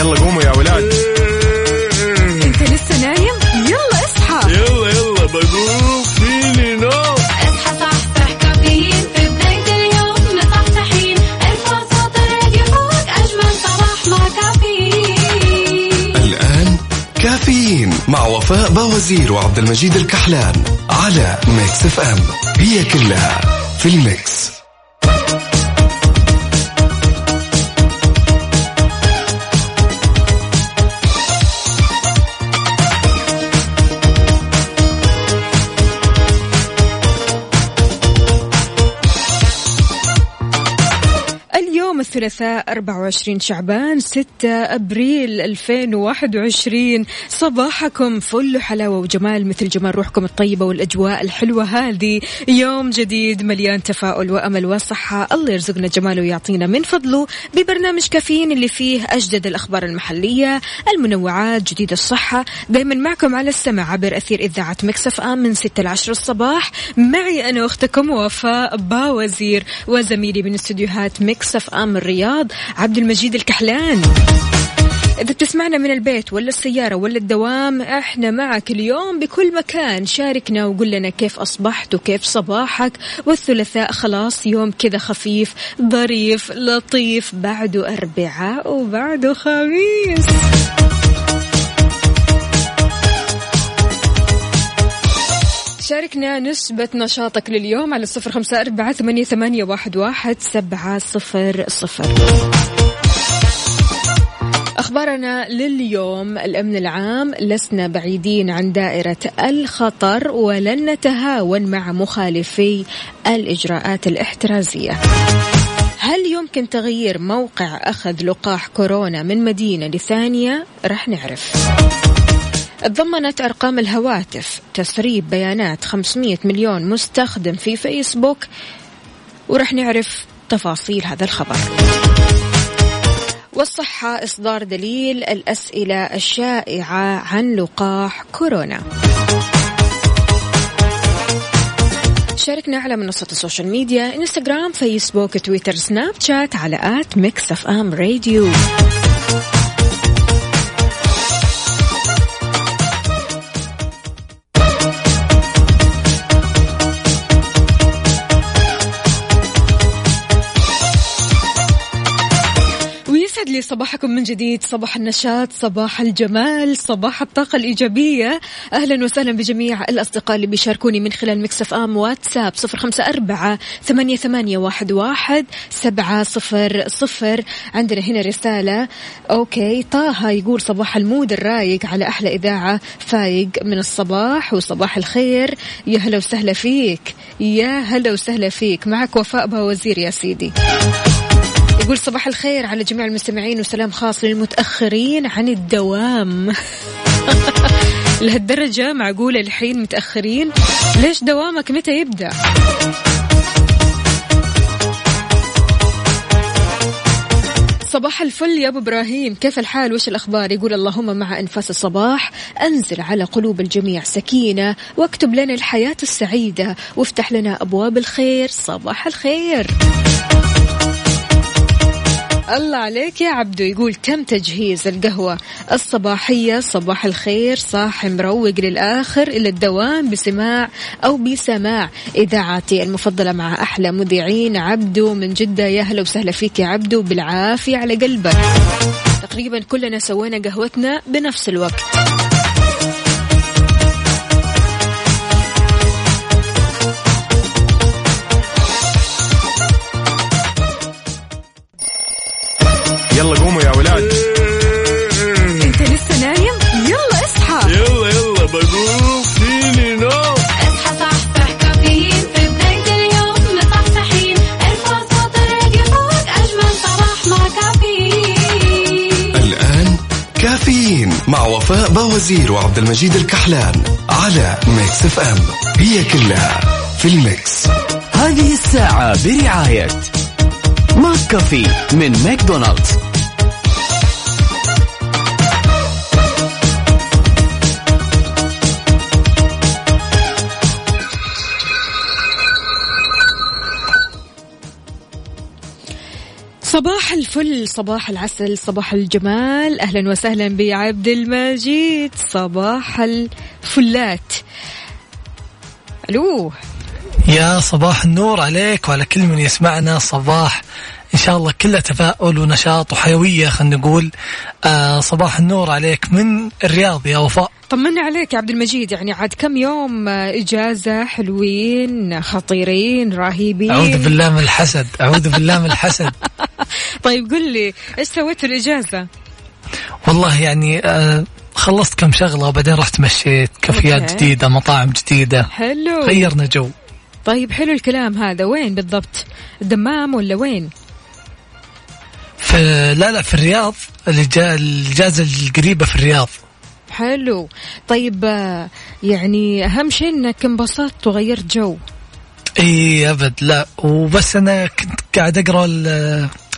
يلا قوموا يا ولاد. انت لسه نايم؟ يلا اصحى. يلا يلا بقوم فيني نوم اصحى صحصح كافيين. في بداية اليوم مصحصحين. ارفع صوت الراديو فوق أجمل صباح مع كافيين. الآن كافيين مع وفاء بوازير وعبد المجيد الكحلان على Mix FM. هي كلها في ال mix. الثلاثاء 24 شعبان 6 أبريل 2021 صباحكم فل حلاوه وجمال مثل جمال روحكم الطيبة والأجواء الحلوة. هذه يوم جديد مليان تفاؤل وأمل وصحة. الله يرزقنا جماله ويعطينا من فضله ببرنامج كافيين اللي فيه أجدد الأخبار المحلية المنوعات جديد الصحة. دائما معكم على السمع عبر أثير إذاعة Mix FM من 6 ل 10 الصباح. معي أنا أختكم وفاء باوزير وزميلي من استديوهات Mix FM الرياض عبد المجيد الكحلان. إذا بتسمعنا من البيت ولا السيارة ولا الدوام إحنا معك اليوم بكل مكان. شاركنا وقول لنا كيف أصبحت وكيف صباحك. والثلاثاء خلاص يوم كذا خفيف ظريف لطيف بعده أربعاء وبعده خميس. شاركنا نسبة نشاطك لليوم على الصفر خمسة أربعة ثمانية, ثمانية واحد, واحد سبعة صفر صفر. أخبارنا لليوم الأمن العام لسنا بعيدين عن دائرة الخطر ولن نتهاون مع مخالفي الإجراءات الاحترازية. هل يمكن تغيير موقع أخذ لقاح كورونا من مدينة لثانية؟ رح نعرف. تضمنت أرقام الهواتف تسريب بيانات 500 مليون مستخدم في فيسبوك. ورح نعرف تفاصيل هذا الخبر. والصحة إصدار دليل الأسئلة الشائعة عن لقاح كورونا. شاركنا على منصة ال social media إنستغرام فيسبوك تويتر سناب شات على at Mix FM Radio. لي صباحكم من جديد. صباح النشاط صباح الجمال صباح الطاقة الإيجابية. أهلا وسهلا بجميع الأصدقاء اللي بيشاركوني من خلال Mix FM واتساب صفر خمسة أربعة ثمانية, ثمانية واحد, واحد سبعة صفر صفر. عندنا هنا رسالة. okay طه يقول صباح ال mood الرايق على أحلى إذاعة فايق من الصباح وصباح الخير. يا هلا وسهلا فيك. يا هلا وسهلا فيك. معك وفاء باوزير يا سيدي. يقول صباح الخير على جميع المستمعين وسلام خاص للمتأخرين عن الدوام. لهالدرجة معقولة الحين متأخرين؟ ليش دوامك متى يبدأ؟ صباح الفل يا أبو إبراهيم. كيف الحال؟ وش الأخبار؟ يقول اللهم مع أنفاس الصباح أنزل على قلوب الجميع سكينة واكتب لنا الحياة السعيدة وافتح لنا أبواب الخير. صباح الخير. الله عليك يا عبدو. يقول تم تجهيز القهوة الصباحية؟ صباح الخير صاحي مروق للآخر إلى الدوام بسماع أو بسماع إذاعتي المفضلة مع أحلى مذيعين. عبدو من جدة يا هلا وسهلا فيك يا عبدو. بالعافية على قلبك. تقريبا كلنا سوينا قهوتنا بنفس الوقت. ولاد أنت لسه نايم؟ يلا اصحى يلا يلا بقوم فيني نوم. اصحى صحصح كافيين في بداية اليوم مصحصحين. ارفع صوت الراديو فوق أجمل صباح مع كافيين. الآن كافيين مع وفاء بوازير وعبد المجيد الكحلان على Mix FM. هي كلها في ال mix. هذه الساعة برعاية McCafé من ماكدونالدز. صباح الفل صباح العسل صباح الجمال. أهلا وسهلا بعبد المجيد. صباح الفلات. ألو. يا صباح النور عليك وعلى كل من يسمعنا صباح إن شاء الله كله تفاؤل ونشاط وحيوية خلينا نقول. آه صباح النور عليك من الرياض يا وفاء. طمنا عليك يا عبد المجيد. يعني عاد كم يوم آه، إجازة حلوين خطيرين رهيبين أعوذ بالله من الحسد أعوذ بالله من الحسد. طيب قل لي إيش سويت في الإجازة؟ والله يعني آه خلصت كم شغلة وبعدين رحت مشيت. كافيات. جديدة مطاعم جديدة. حلو. غيرنا جو. طيب حلو الكلام هذا. وين بالضبط؟ الدمام ولا وين؟ في لا لا في الرياض الاجازه القريبة في الرياض. حلو. طيب آه، يعني أهم شيء إنك انبسطت وغيرت جو. إي أبد. لا وبس أنا كنت قاعد أقرأ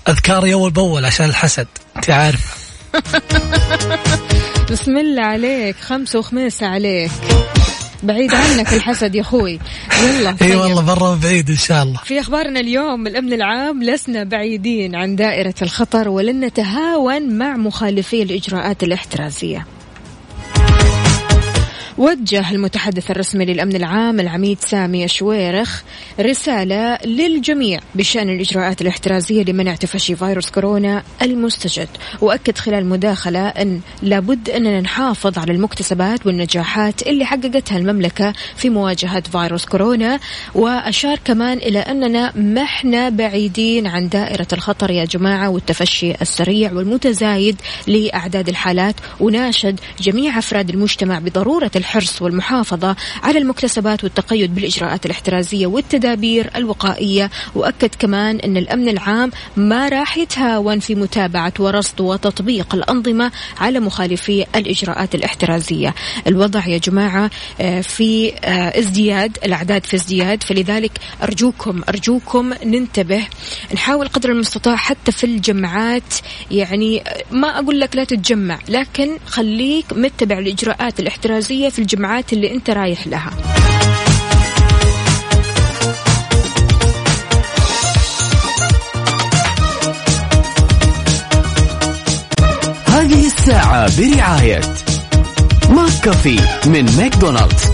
أذكاري أول بأول عشان الحسد أنت عارف. بسم الله عليك خمسة وخميسة عليك. بعيد عنك الحسد يا أخوي يلا إي. والله برا بعيد إن شاء الله في أخبارنا اليوم الأمن العام لسنا بعيدين عن دائرة الخطر ولن نتهاون مع مخالفي الإجراءات الاحترازية. وجه المتحدث الرسمي للأمن العام العميد سامي شويرخ رسالة للجميع بشأن الإجراءات الاحترازية لمنع تفشي فيروس كورونا المستجد. وأكد خلال مداخلة أن لابد أننا نحافظ على المكتسبات والنجاحات اللي حققتها المملكة في مواجهة فيروس كورونا. وأشار كمان إلى أننا ما إحنا بعيدين عن دائرة الخطر يا جماعة والتفشي السريع والمتزايد لأعداد الحالات. وناشد جميع أفراد المجتمع بضرورة الحرص والمحافظة على المكتسبات والتقيد بالإجراءات الاحترازية والتدابير الوقائية. وأكد كمان أن الأمن العام ما راح يتهاون في متابعة ورصد وتطبيق الأنظمة على مخالفي الإجراءات الاحترازية. الوضع يا جماعة آه، في آه، ازدياد الأعداد في ازدياد. فلذلك أرجوكم أرجوكم ننتبه نحاول قدر المستطاع حتى في الجمعات. يعني ما أقول لك لا تتجمع لكن خليك متبع الإجراءات الاحترازية في الجمعات اللي أنت رايح لها. هذه الساعة برعاية McCafé من ماكدونالدز.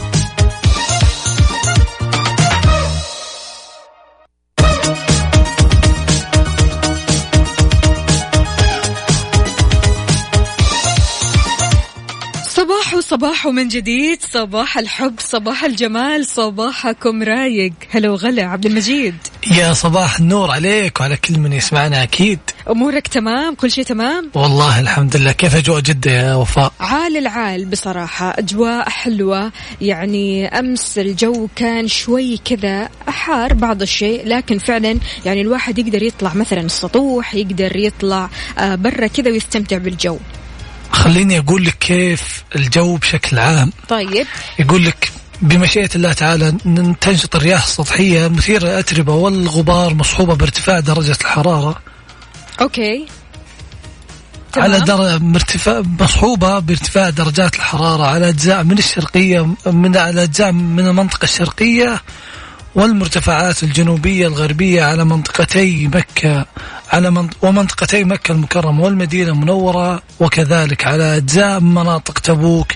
صباح من جديد صباح الحب صباح الجمال صباحكم رايق. هلا وغلا عبد المجيد. يا صباح النور عليك وعلى كل من يسمعنا أكيد. أمورك تمام؟ كل شيء تمام؟ والله الحمد لله. كيف أجواء جدة يا وفاء؟ عال العال بصراحة. أجواء حلوة. يعني أمس الجو كان شوي كذا حار بعض الشيء لكن فعلا يعني الواحد يقدر يطلع مثلا السطوح يقدر يطلع آه، برا كذا ويستمتع بالجو. خليني أقول لك كيف الجو بشكل عام. طيب. يقول لك بمشيئة الله تعالى تنشط الرياح السطحية مثيرة للأتربة والغبار مصحوبة بارتفاع درجة الحرارة. أوكي. على تمام. در... مرتفع مصحوبة بارتفاع درجات الحرارة على أجزاء من الشرقية من على أجزاء من المنطقة الشرقية والمرتفعات الجنوبية الغربية على منطقتي مكة. على منط... ومنطقتي مكة المكرمة والمدينة المنورة وكذلك على أجزاء من مناطق تبوك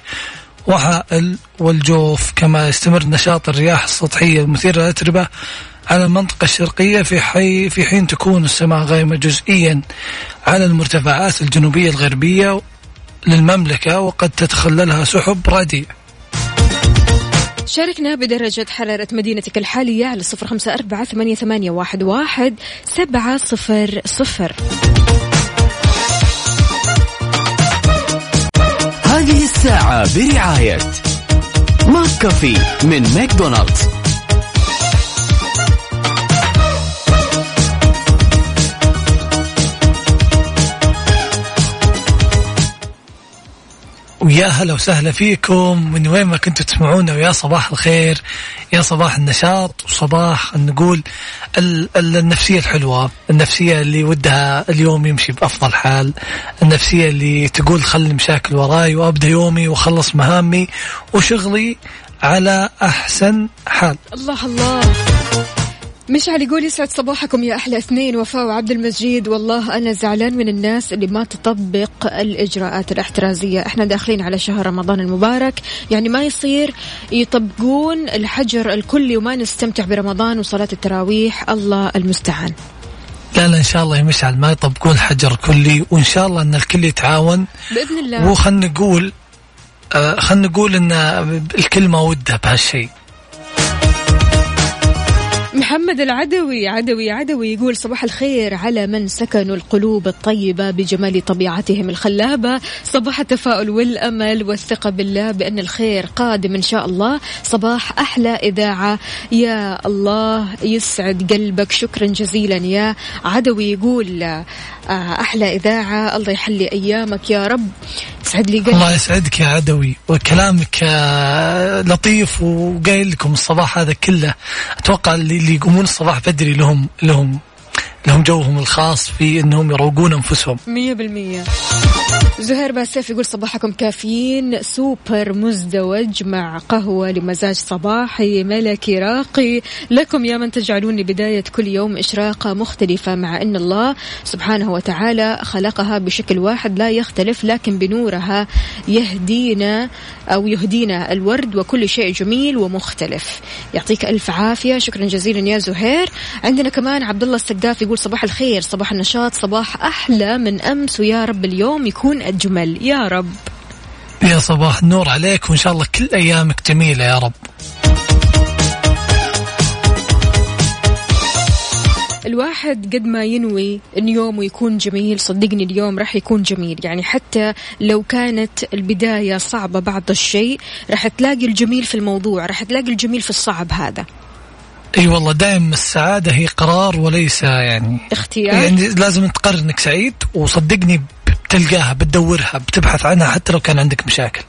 وحائل والجوف كما يستمر نشاط الرياح السطحية المثيرة للأتربة على المنطقة الشرقية في حي في حين تكون السماء غائمة جزئيا على المرتفعات الجنوبية الغربية للمملكة وقد تتخللها سحب رديء. شاركنا بدرجة حرارة مدينتك الحالية على صفر خمسة أربعة ثمانية, واحد سبعة صفر صفر. هذه الساعة برعاية McCafé من ماكدونالدز. ويا هلا وسهلا فيكم. من وين ما كنتوا تسمعونا ويا صباح الخير يا صباح النشاط وصباح نقول ال- ال- النفسية الحلوة النفسية اللي ودها اليوم يمشي بأفضل حال النفسية اللي تقول خلي المشاكل وراي وأبدأ يومي وأخلص مهامي وشغلي على أحسن حال. الله الله. مشعل يقول يسعد صباحكم يا أحلى اثنين وفاء وعبد المجيد. والله أنا زعلان من الناس اللي ما تطبق الإجراءات الاحترازية. إحنا داخلين على شهر رمضان المبارك. يعني ما يصير يطبقون الحجر الكلي وما نستمتع برمضان وصلاة التراويح. الله المستعان. لا لا إن شاء الله يا مشعل ما يطبقون حجر كلي وإن شاء الله إن الكل يتعاون. بإذن الله. وخلنا نقول آه خلنا نقول إن الكل ما ودة بهالشيء. محمد العدوي عدوي عدوي يقول صباح الخير على من سكنوا القلوب الطيبة بجمال طبيعتهم الخلابة. صباح التفاؤل والأمل والثقة بالله بأن الخير قادم إن شاء الله. صباح أحلى إذاعة. يا الله يسعد قلبك. شكرا جزيلا. يا عدوي يقول آه، أحلى إذاعة. الله يحلي أيامك. يا رب. يسعد لي قلبك الله يسعدك يا عدوي وكلامك آه، لطيف وقايل لكم الصباح هذا كله. أتوقع اللي يقومون الصباح بدري لهم لهم. لهم جوهم الخاص في إنهم يروقون أنفسهم. مية بالمية. زهير باسيف يقول صباحكم كافيين. سوبر مزدوج مع قهوة لمزاج صباحي. ملكي راقي لكم يا من تجعلون بداية كل يوم إشراقة مختلفة مع أن الله سبحانه وتعالى خلقها بشكل واحد لا يختلف لكن بنورها يهدينا أو يهدينا الورد وكل شيء جميل ومختلف. يعطيك ألف عافية. شكرا جزيلا يا زهير. عندنا كمان عبد الله السقاف يقول صباح الخير صباح النشاط صباح أحلى من أمس ويا رب اليوم يكون أجمل. يا رب. يا صباح النور عليك وإن شاء الله كل أيامك جميلة يا رب. الواحد قد ما ينوي إن يومه يكون جميل صدقني اليوم راح يكون جميل. يعني حتى لو كانت البداية صعبة بعض الشيء راح تلاقي الجميل في الموضوع راح تلاقي الجميل في الصعب هذا. إي والله دائما السعادة هي قرار وليس يعني اختيار. يعني لازم تقرر إنك سعيد وصدقني بتلقاها بتدورها بتبحث عنها حتى لو كان عندك مشاكل.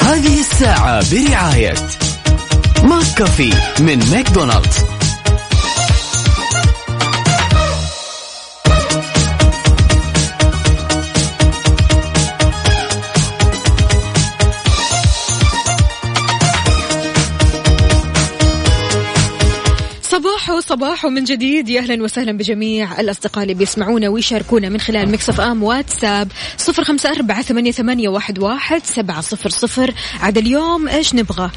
هذه الساعة برعاية McCafé من ماكدونالدز. صباح من جديد. يا أهلا وسهلا بجميع الأصدقاء اللي بيسمعونا ويشاركونا من خلال Mix FM واتساب. صفر خمسة أربعة ثمانية, ثمانية واحد, واحد سبعة صفر صفر. عاد اليوم إيش نبغى؟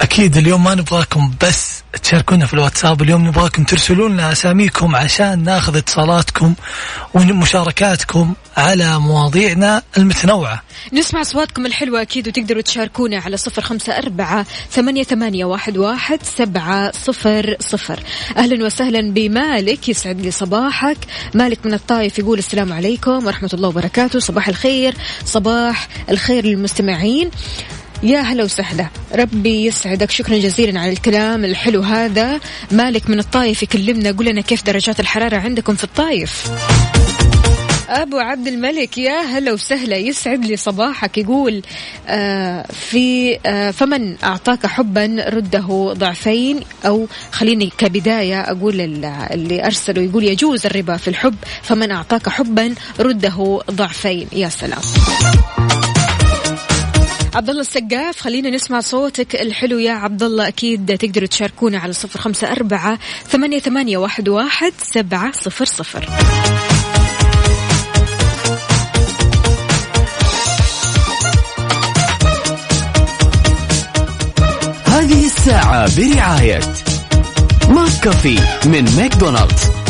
أكيد اليوم ما نبغاكم بس تشاركونا في الواتساب اليوم نبغاكم ترسلوا لنا أساميكم عشان ناخذ اتصالاتكم ومشاركاتكم على مواضيعنا المتنوعة. نسمع أصواتكم الحلوة أكيد وتقدروا تشاركونا على صفر خمسة أربعة ثمانية, ثمانية واحد, واحد سبعة صفر صفر. أهلا وسهلا بمالك يسعد لي صباحك. مالك من الطايف يقول السلام عليكم ورحمة الله وبركاته. صباح الخير صباح الخير للمستمعين. يا هلا وسهلا. ربي يسعدك. شكرا جزيلا على الكلام الحلو هذا. مالك من الطايف يكلمنا قول لنا كيف درجات الحرارة عندكم في الطايف؟ أبو عبد الملك يا هلا وسهلا. يسعد لي صباحك. يقول آه في آه فمن أعطاك حبا رده ضعفين؟ أو خليني كبداية أقول ال- اللي أرسله. يقول يجوز الربا في الحب فمن أعطاك حبا رده ضعفين. يا سلام. عبد الله السقاف خلينا نسمع صوتك الحلو يا عبد الله أكيد تقدروا تشاركونا على صفر خمسة أربعة ثمانية, ثمانية واحد, واحد سبعة صفر صفر. هذه الساعة برعاية McCafé من ماكدونالدز.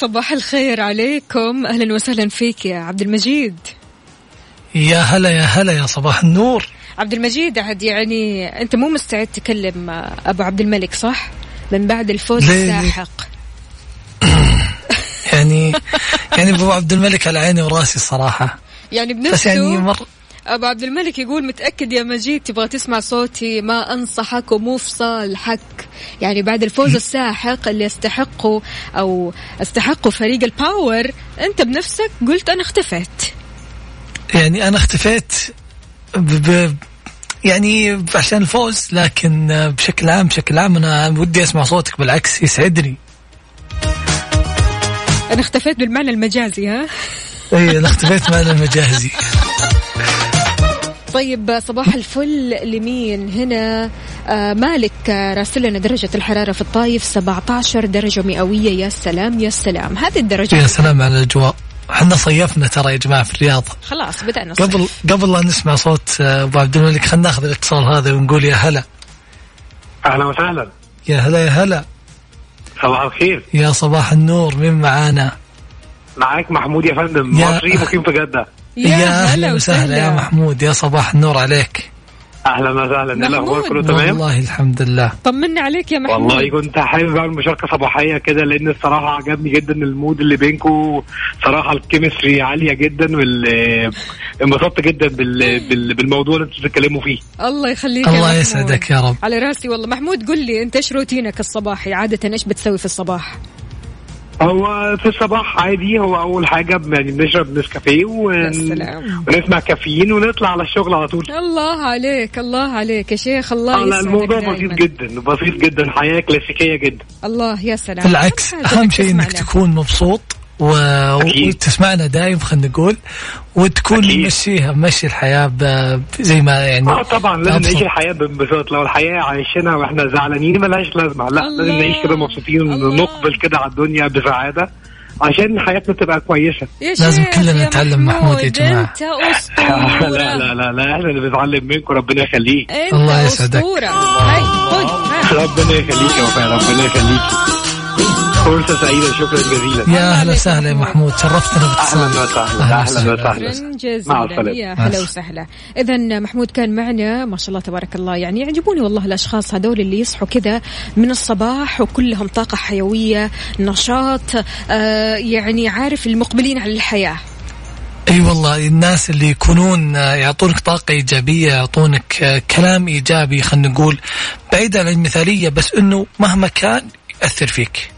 صباح الخير عليكم. أهلا وسهلا فيك يا عبد المجيد. يا هلا يا هلا يا صباح النور. عبد المجيد عاد يعني أنت مو مستعد تكلم أبو عبد الملك صح؟ من بعد الفوز؟ الساحق. يعني يعني أبو عبد الملك على عيني وراسي الصراحه يعني بس بنفسه يعني مر أبو عبد الملك يقول متأكد يا مجيد تبغى تسمع صوتي ما أنصحك ومو في صالحك يعني بعد الفوز الساحق اللي استحقه أو استحقه فريق الباور أنت بنفسك قلت أنا اختفيت. يعني أنا اختفيت ب... ب... يعني عشان الفوز لكن بشكل عام بشكل عام أنا ودي أسمع صوتك بالعكس يسعدني. أنا اختفيت بالمعنى المجازي ها؟ اي أنا اختفيت معنا المجازي. طيب صباح الفل لمين؟ هنا آه مالك آه، راسل لنا درجة الحرارة في الطايف 17 درجة مئوية. يا سلام يا سلام. هذه الدرجة يا سلام على الأجواء. إحنا صيفنا ترى يا جماعة في الرياض. خلاص بدأنا الصيف. قبل قبل لا نسمع صوت آه، أبو عبد الملك خلينا ناخذ الاتصال هذا ونقول يا هلا. أهلا وسهلا. يا هلا يا هلا. صباح الخير. يا صباح النور مين معانا؟ معاك محمود يا فندم يا- مصري مقيم في جدة. يا أهلا وسهلا يا محمود يا صباح النور عليك. أهلا وسهلا. الاخبار محمود. كله تمام؟ والله الحمد لله. طمنا عليك يا محمود. والله كنت حابب أعمل مشاركة صباحية كده لأن الصراحة عجبني جدا ال mood اللي بينكم صراحة ال chemistry عالية جدا وال انبسطت جدا بال... بال... بالموضوع اللي أنتوا بتتكلموا فيه. الله يخليك يا الله. يسعدك يا رب. على راسي والله. محمود قل لي انت إيش روتينك الصباحي؟ عادة إيش بتسوي في الصباح؟ هو في الصباح عادي هو أول حاجة يعني بنشرب نسكافيه ون... ونسمع كافيين ونطلع على الشغل على طول. الله عليك الله عليك يا شيخ الله آه لا يسعدك الموضوع دايماً. بسيط جدا بسيط جدا حياة كلاسيكية جدا. الله يا سلام. بالعكس أهم إنك شيء إنك. تكون مبسوط و... أكيد. وتسمعنا دايم خلينا نقول وتكون أكيد. ممشيها ممشي الحياة ب... زي ما يعني آه طبعا لازم. نعيش الحياة بانبساط لو الحياة عايشينها وإحنا زعلانين ملهاش لازمة لا الله. لازم نعيش كده مبسوطين. ونقبل كده على الدنيا بسعادة عشان حياتنا تبقى كويسة لازم كلنا نتعلم محمود يا أسطورة لا لا لا لا إحنا اللي بنتعلم منكم ربنا يخليك الله يسعدك. ربنا يخليك يا وفاء ربنا يخليك فرصه سعيده شكرا جزيلا. يا أهلا عليك وسهلا يا محمود. شرفتنا أهلا باتصالك وسهلا أهلا وسهلا. مع السلامة. يا مع هلا السلامة. وسهلا. اذا محمود كان معنا ما شاء الله تبارك الله يعني يعجبوني والله الأشخاص هذول اللي يصحوا كذا من الصباح وكلهم طاقة حيوية نشاط آه يعني عارف المقبلين على الحياة. أي والله الناس اللي يكونون آه، يعطونك طاقة إيجابية يعطونك آه، كلام إيجابي خلينا نقول بعيد عن المثالية بس إنه مهما كان يأثر فيك.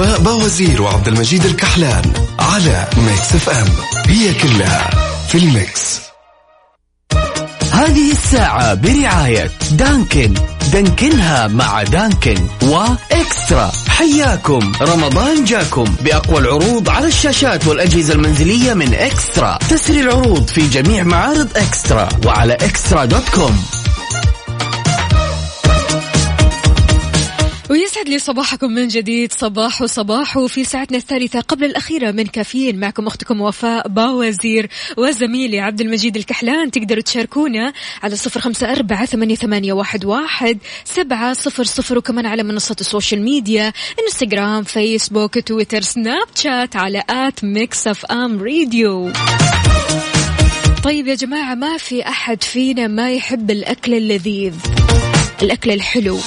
وفاء بوازير وعبد المجيد الكحلان على Mix FM هي كلها في ال mix. هذه الساعة برعاية Dunkin. Dunkin ها مع Dunkin و eXtra. حياكم. رمضان جاكم. بأقوى العروض على الشاشات والأجهزة المنزلية من eXtra. تسري العروض في جميع معارض eXtra وعلى eXtra dot com. ويسعد لي صباحكم من جديد. صباح وصباح في ساعتنا الثالثة قبل الأخيرة من كافيين. معكم أختكم وفاء باوزير وزميلي عبد المجيد الكحلان. تقدروا تشاركونا على صفر خمسة أربعة ثمانية, واحد, سبعة صفر صفر وكمان على منصة السوشيال ميديا إنستغرام فيسبوك تويتر سناب شات على at Mix FM Radio. طيب يا جماعة ما في أحد فينا ما يحب الأكل اللذيذ الأكل الحلو.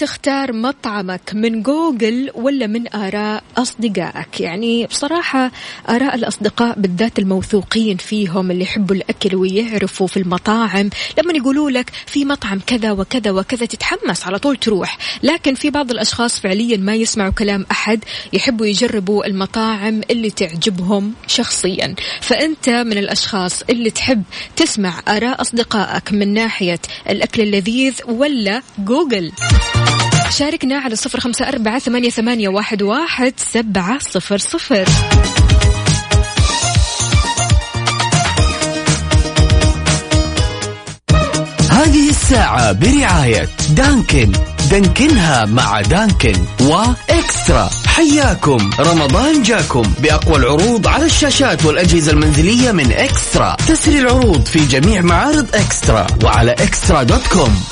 تختار مطعمك من جوجل ولا من آراء أصدقائك؟ يعني بصراحة آراء الأصدقاء بالذات الموثوقين فيهم اللي يحبوا الأكل ويعرفوا في المطاعم لما يقولوا لك في مطعم كذا وكذا وكذا تتحمس على طول تروح. لكن في بعض الأشخاص فعليا ما يسمعوا كلام أحد يحبوا يجربوا المطاعم اللي تعجبهم شخصيا. فأنت من الأشخاص اللي تحب تسمع آراء أصدقائك من ناحية الأكل اللذيذ ولا جوجل؟ شاركنا على صفر خمسة أربعة ثمانية, ثمانية واحد, واحد سبعة صفر صفر. هذه الساعة برعاية Dunkin. Dunkin ها مع Dunkin و eXtra حياكم. رمضان جاكم بأقوى العروض على الشاشات والأجهزة المنزلية من eXtra. تسري العروض في جميع معارض eXtra وعلى eXtra dot com.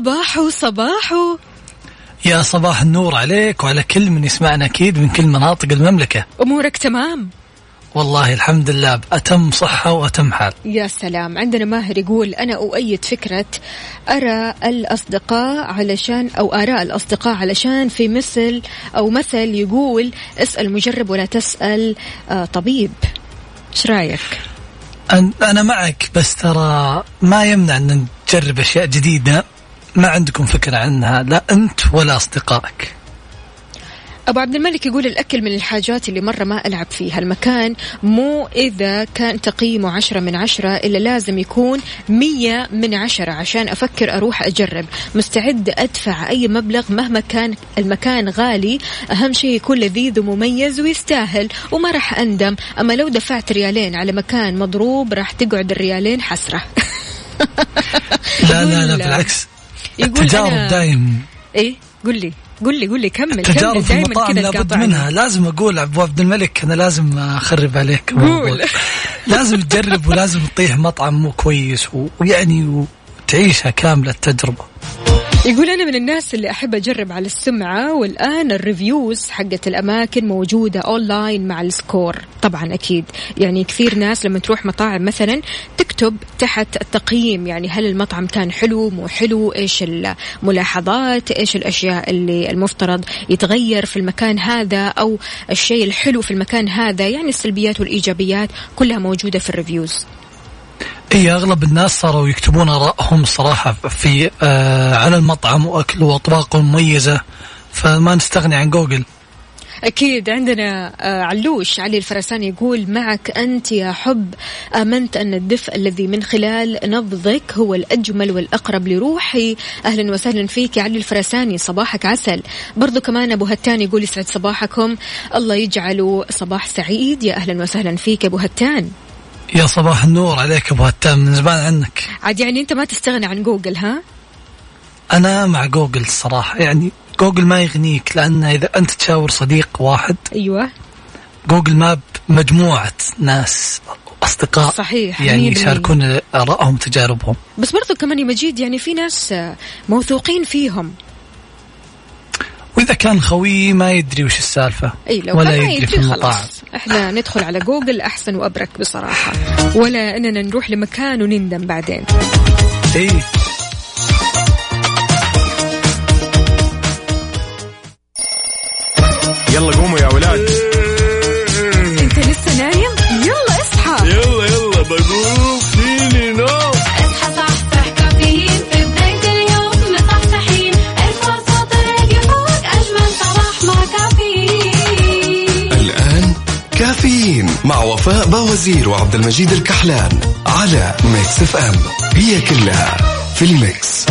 صباحو صباحو يا صباح النور عليك وعلى كل من يسمعنا أكيد من كل مناطق المملكة. أمورك تمام؟ والله الحمد لله بأتم صحة وأتم حال. يا سلام. عندنا ماهر يقول أنا أؤيد فكرة أرى الأصدقاء علشان أو آراء الأصدقاء علشان في مثل أو مثل يقول اسأل مجرب ولا تسأل آه طبيب. إيش رأيك؟ أن- أنا معك بس ترى ما يمنع أن نجرب أشياء جديدة. ما عندكم فكرة عنها لا أنت ولا أصدقائك؟ أبو عبد الملك يقول الأكل من الحاجات اللي مرة ما ألعب فيها. المكان مو إذا كان تقييمه عشرة من عشرة إلا لازم يكون مية من عشرة عشان أفكر أروح أجرب. مستعد أدفع أي مبلغ مهما كان المكان غالي أهم شيء يكون لذيذ ومميز ويستاهل وما راح أندم. أما لو دفعت ريالين على مكان مضروب راح تقعد الريالين حسرة. لا لا لا بالعكس. يقول التجارب أنا- دايم إيه قل لي قل لي قل لي كمل التجارب في دايما المطاعم لابد. منها لازم أقول أبو عبد الملك أنا لازم أخرب عليك. قول. لازم تجرب ولازم تطيح مطعم مو كويس و- ويعني وتعيشها كاملة التجربة يقول أنا من الناس اللي أحب أجرب على السمعة والآن ال reviews حقت الأماكن موجودة أونلاين مع ال score. طبعا أكيد. يعني كثير ناس لما تروح مطاعم مثلا تكتب تحت التقييم يعني هل المطعم كان حلو مو حلو إيش الملاحظات إيش الأشياء اللي المفترض يتغير في المكان هذا أو الشيء الحلو في المكان هذا. يعني السلبيات والإيجابيات كلها موجودة في ال reviews. اي أغلب الناس صاروا يكتبون ارائهم صراحة في آه على المطعم واكله واطباقه مميزة فما نستغني عن جوجل. أكيد عندنا آه، علوش علي الفرساني يقول معك أنت يا حب آمنت أن الدفء الذي من خلال نبضك هو الأجمل والأقرب لروحي. أهلا وسهلا فيك يا علي الفرساني صباحك عسل. برضو كمان أبو هتان يقول يسعد صباحكم. الله يجعله صباح سعيد يا أهلا وسهلا فيك أبو هتان. يا صباح النور عليك أبو هتان من زمان عنك. عاد يعني أنت ما تستغنى عن جوجل ها؟ أنا مع جوجل الصراحه يعني جوجل ما يغنيك لأن إذا أنت تشاور صديق واحد أيوة. Google Map مجموعة ناس أصدقاء صحيح، يعني. يشاركون آرائهم وتجاربهم. بس برضو كمان يا مجيد يعني في ناس موثوقين فيهم. واذا كان خوي ما يدري وش السالفة. إي لو ولا كان يدري في يدري المطاعم. خلاص. إحنا ندخل على جوجل أحسن وأبرك بصراحة. ولا إننا نروح لمكان وندم بعدين. إي. يلا قوموا يا ولاد. كافيين مع وفاء باوزير وعبد المجيد الكحلان على Mix FM. هي كلها في ال Mix.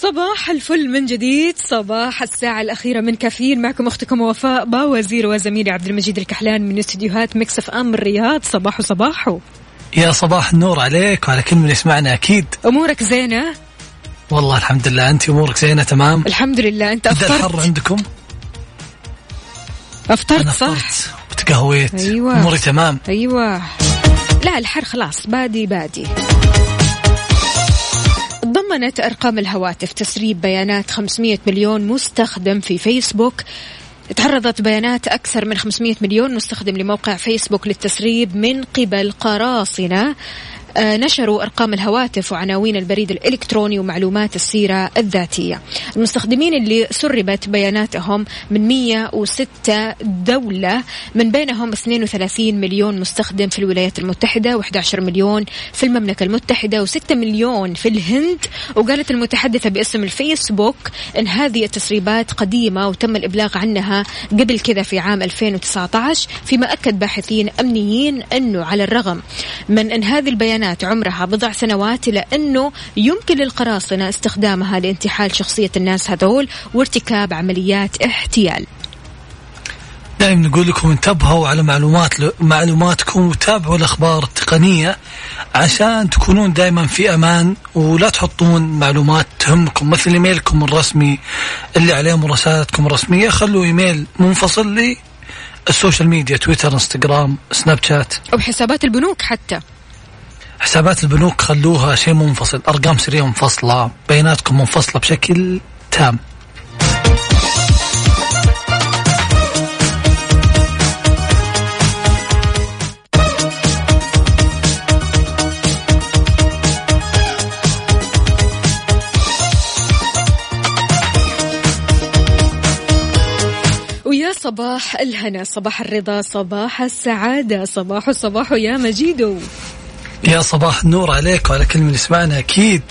صباح الفل من جديد. صباح الساعة الأخيرة من كافيين. معكم أختكم وفاء باوزير وزميلي عبد المجيد الكحلان من استديوهات Mix FM الرياض. صباحو صباحو. يا صباح النور عليك وعلى كل من يسمعنا أكيد. أمورك زينة؟ والله الحمد لله أنت أمورك زينة تمام؟ الحمد لله أنت بدا الحر عندكم؟ أفطرت أنا صح؟ وتقهويت. أيوة. أموري تمام؟ أيوة. لا الحر خلاص بادي بادي. ضمنت أرقام الهواتف تسريب بيانات 500 مليون مستخدم في فيسبوك. تعرضت بيانات أكثر من 500 مليون مستخدم لموقع فيسبوك للتسريب من قبل قراصنة. نشروا أرقام الهواتف وعناوين البريد الإلكتروني ومعلومات السيرة الذاتية. المستخدمين اللي سربت بياناتهم من 106 دولة من بينهم 32 مليون مستخدم في الولايات المتحدة و11 مليون في المملكة المتحدة و6 مليون في الهند. وقالت المتحدثة باسم الفيسبوك أن هذه التسريبات قديمة وتم الإبلاغ عنها قبل كذا في عام 2019 فيما أكد باحثين أمنيين أنه على الرغم من أن هذه البيانات عمرها بضع سنوات إلا أنه يمكن للقراصنة استخدامها لانتحال شخصية الناس هذول وارتكاب عمليات احتيال. دائما نقول لكم انتبهوا على معلومات معلوماتكم وتابعوا الأخبار التقنية عشان تكونون دائما في أمان ولا تحطون معلومات تهمكم مثل إيميلكم الرسمي اللي عليه مراسلاتكم الرسمية. خلوا إيميل منفصل ال social media Twitter Instagram Snapchat. أو حسابات البنوك حتى. حسابات البنوك خلوها شيء منفصل أرقام سريه منفصلة بياناتكم منفصلة بشكل تام. ويا صباح الهنا صباح الرضا صباح السعادة صباح الصباح يا مجيدو. يا صباح النور عليك وعلى كل من يسمعنا أكيد.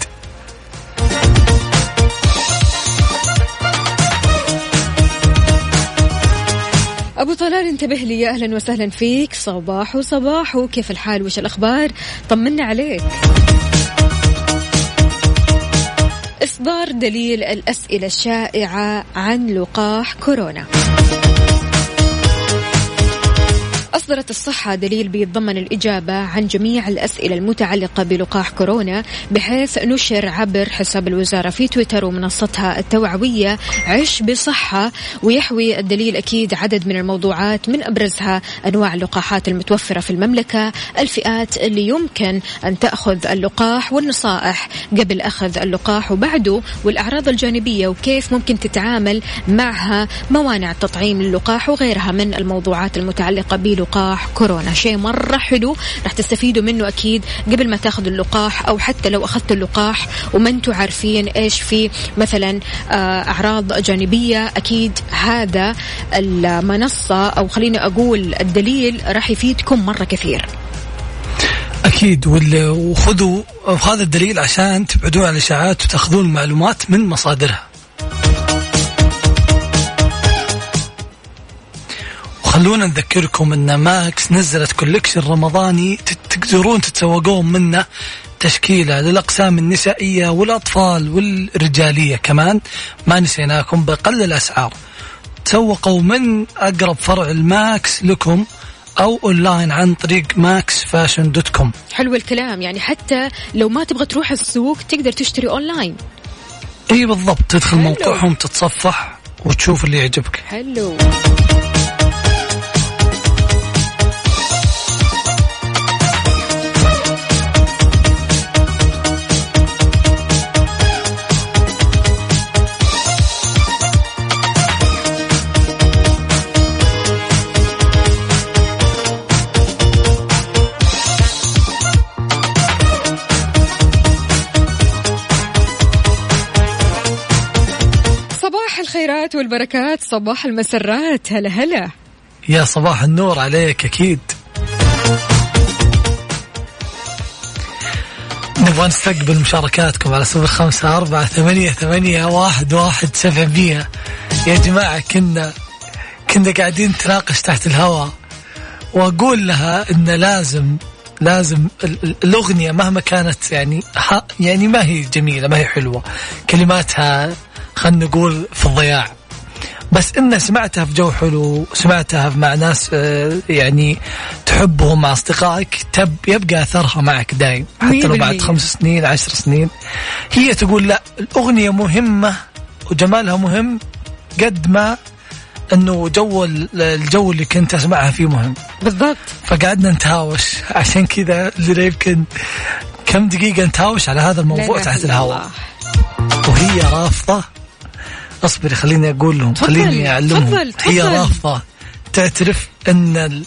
أبو طلال انتبه لي. يا أهلا وسهلا فيك. صباح وصباح. كيف الحال؟ وش الأخبار؟ طمنا عليك. إصدار دليل الأسئلة الشائعة عن لقاح كورونا. أصدرت الصحة دليل بيتضمن الإجابة عن جميع الأسئلة المتعلقة بلقاح كورونا بحيث نشر عبر حساب الوزارة في تويتر ومنصتها التوعوية عش بصحة ويحوي الدليل أكيد عدد من الموضوعات من أبرزها أنواع اللقاحات المتوفرة في المملكة الفئات اللي يمكن أن تأخذ اللقاح والنصائح قبل أخذ اللقاح وبعده والأعراض الجانبية وكيف ممكن تتعامل معها موانع تطعيم اللقاح وغيرها من الموضوعات المتعلقة بلقاح كورونا. شيء مرة حلو راح تستفيدوا منه أكيد قبل ما تاخذوا اللقاح أو حتى لو أخذتوا اللقاح وما أنتم عارفين إيش في مثلا آه، أعراض جانبية. أكيد هذا المنصة أو خليني أقول الدليل راح يفيدكم مرة كثير. أكيد وخذوا هذا الدليل عشان تبعدون عن الإشاعات وتأخذون المعلومات من مصادرها. وخلونا نذكركم أن Max نزلت collection رمضاني تقدرون تتسوقون منه تشكيلة للأقسام النسائية والأطفال والرجالية كمان. ما نسيناكم بأقل الأسعار. تسوقوا من أقرب فرع ل Max لكم أو أونلاين عن طريق Max Fashion dot com. حلو الكلام. يعني حتى لو ما تبغى تروح السوق تقدر تشتري أونلاين. إي بالضبط تدخل. موقعهم تتصفح وتشوف اللي يعجبك. حلو. الخيرات والبركات. صباح المسرات. هلا هلا. يا صباح النور عليك أكيد. نبغى نستقبل مشاركاتكم على صفر خمسة أربعة ثمانية ثمانية واحد واحد سبعمية يا جماعة كنا كنا قاعدين نتناقش تحت الهواء. وأقول لها إن لازم لازم ال- ال- الأغنية مهما كانت يعني يعني ما هي جميلة ما هي حلوة. كلماتها خلينا نقول في الضياع. بس إن سمعتها في جو حلو سمعتها مع ناس آه، يعني تحبهم مع أصدقائك تب يبقى أثرها معك دايم. حتى لو بعد. خمس سنين عشر سنين. هي تقول لا الأغنية مهمة وجمالها مهم قد ما إنه جو ال- الجو اللي كنت أسمعها فيه مهم. بالضبط. فقعدنا نتهاوش. عشان كذا اللي يمكن كم دقيقة نتهاوش على هذا الموضوع تحت الهواء. وهي رافضة اصبري خليني أقول لهم خليني أعلمهم. تفضل، هي تفضل. رافضة. تعترف إن ال...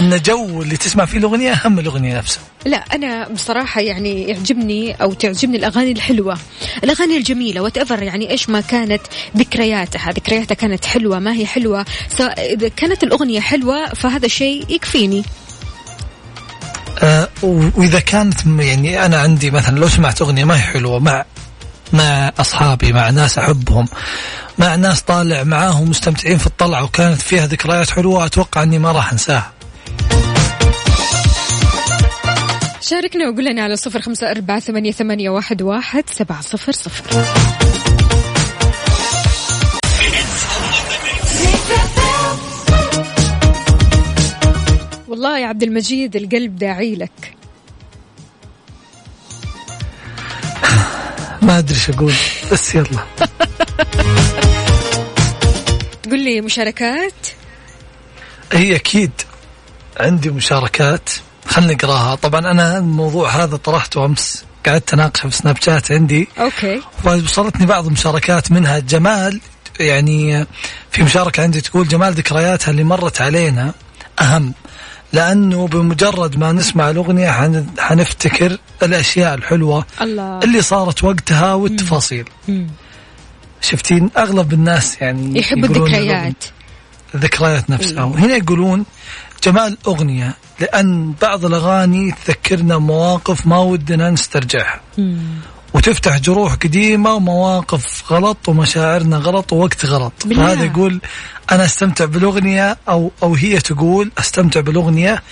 إن جو اللي تسمع فيه الأغنية أهم من الأغنية نفسها. لا أنا بصراحة يعني يعجبني أو تعجبني الأغاني الحلوة. الأغاني الجميلة وات يعني إيش ما كانت ذكرياتها ذكرياتها كانت حلوة ما هي حلوة. سواء إذا كانت الأغنية حلوة فهذا شيء يكفيني. آه، وإذا كانت يعني أنا عندي مثلا لو سمعت أغنية ما هي حلوة مع مع أصحابي مع ناس أحبهم مع ناس طالع معاهم مستمتعين في الطلعة وكانت فيها ذكريات حلوة أتوقع إني ما راح أنساها. شاركنا وقول لنا على صفر خمسة أربعة ثمانية, ثمانية واحد, واحد سبعة صفر صفر. والله يا عبد المجيد القلب داعي لك. ما أدري إيش أقول بس يلا. قل لي مشاركات. هي أكيد عندي مشاركات خلني نقراها طبعا أنا الموضوع هذا طرحته أمس قعدت أناقشه في سناب شات عندي. أوكي. وصلتني بعض المشاركات منها. جمال يعني في مشاركة عندي تقول جمال ذكرياتها اللي مرت علينا أهم. لأنه بمجرد ما نسمع الأغنية حن- حنفتكر الأشياء الحلوة الله. اللي صارت وقتها والتفاصيل. مم. شفتين؟ أغلب الناس يعني يحب الذكريات. الذكريات نفسها. إيه. وهنا يقولون جمال أغنية لأن بعض الأغاني تذكرنا مواقف ما ودنا نسترجعها. مم. وتفتح جروح قديمة ومواقف غلط ومشاعرنا غلط ووقت غلط. فهذا يقول أنا أستمتع بالأغنية أو, أو هي تقول أستمتع بالأغنية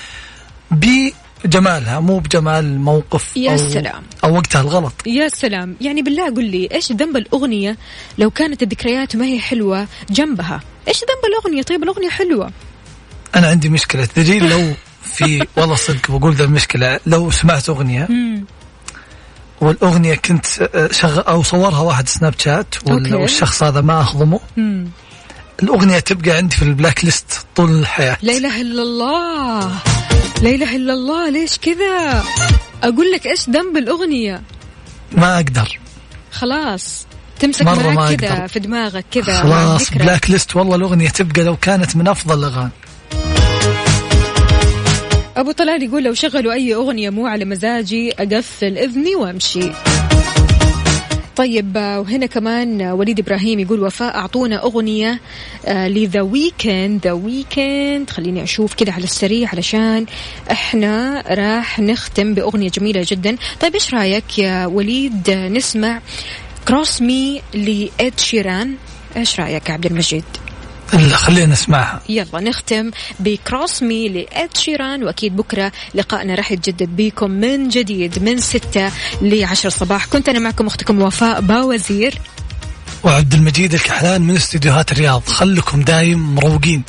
بجمالها مو بجمال الموقف يا أو, سلام. أو وقتها الغلط. يا سلام. يعني بالله قل لي إيش ذنب الأغنية لو كانت الذكريات ما هي حلوة جنبها؟ إيش ذنب الأغنية؟ طيب الأغنية حلوة. أنا عندي مشكلة. تدري لو في والله صدق بقول ذا المشكلة لو سمعت أغنية مم. والأغنية كنت شغ أو صورها واحد سناب شات وال-. والشخص هذا ما أخضمه مم. الأغنية تبقى عندي في ال black list طول الحياة لا إله إلا الله لا إله إلا الله ليش كذا أقول لك إيش ذنب الأغنية ما أقدر خلاص تمسك مرة ما معك كذا. في دماغك كذا خلاص. بلاك ليست والله الأغنية تبقى لو كانت من أفضل الأغاني أبو طلال يقول لو شغلوا أي أغنية مو على مزاجي أقفل إذني وأمشي. طيب آه، وهنا كمان آه، وليد إبراهيم يقول وفاء أعطونا أغنية ل The Weeknd The Weeknd. خليني أشوف كذا على السريع علشان إحنا راح نختم بأغنية جميلة جدا. طيب إيش رأيك يا وليد؟ آه، نسمع Cross Me ل Ed Sheeran. إيش رأيك عبد المجيد؟ خلينا نسمعها. يلا نختم ب Cross Me ل Ed Sheeran وأكيد بكرة لقائنا راح يتجدد بيكم من جديد من ستة لعشر الصباح كنت أنا معكم أختكم وفاء باوزير. وعبد المجيد الكحلان من استديوهات الرياض. خلكم دايم مروقين.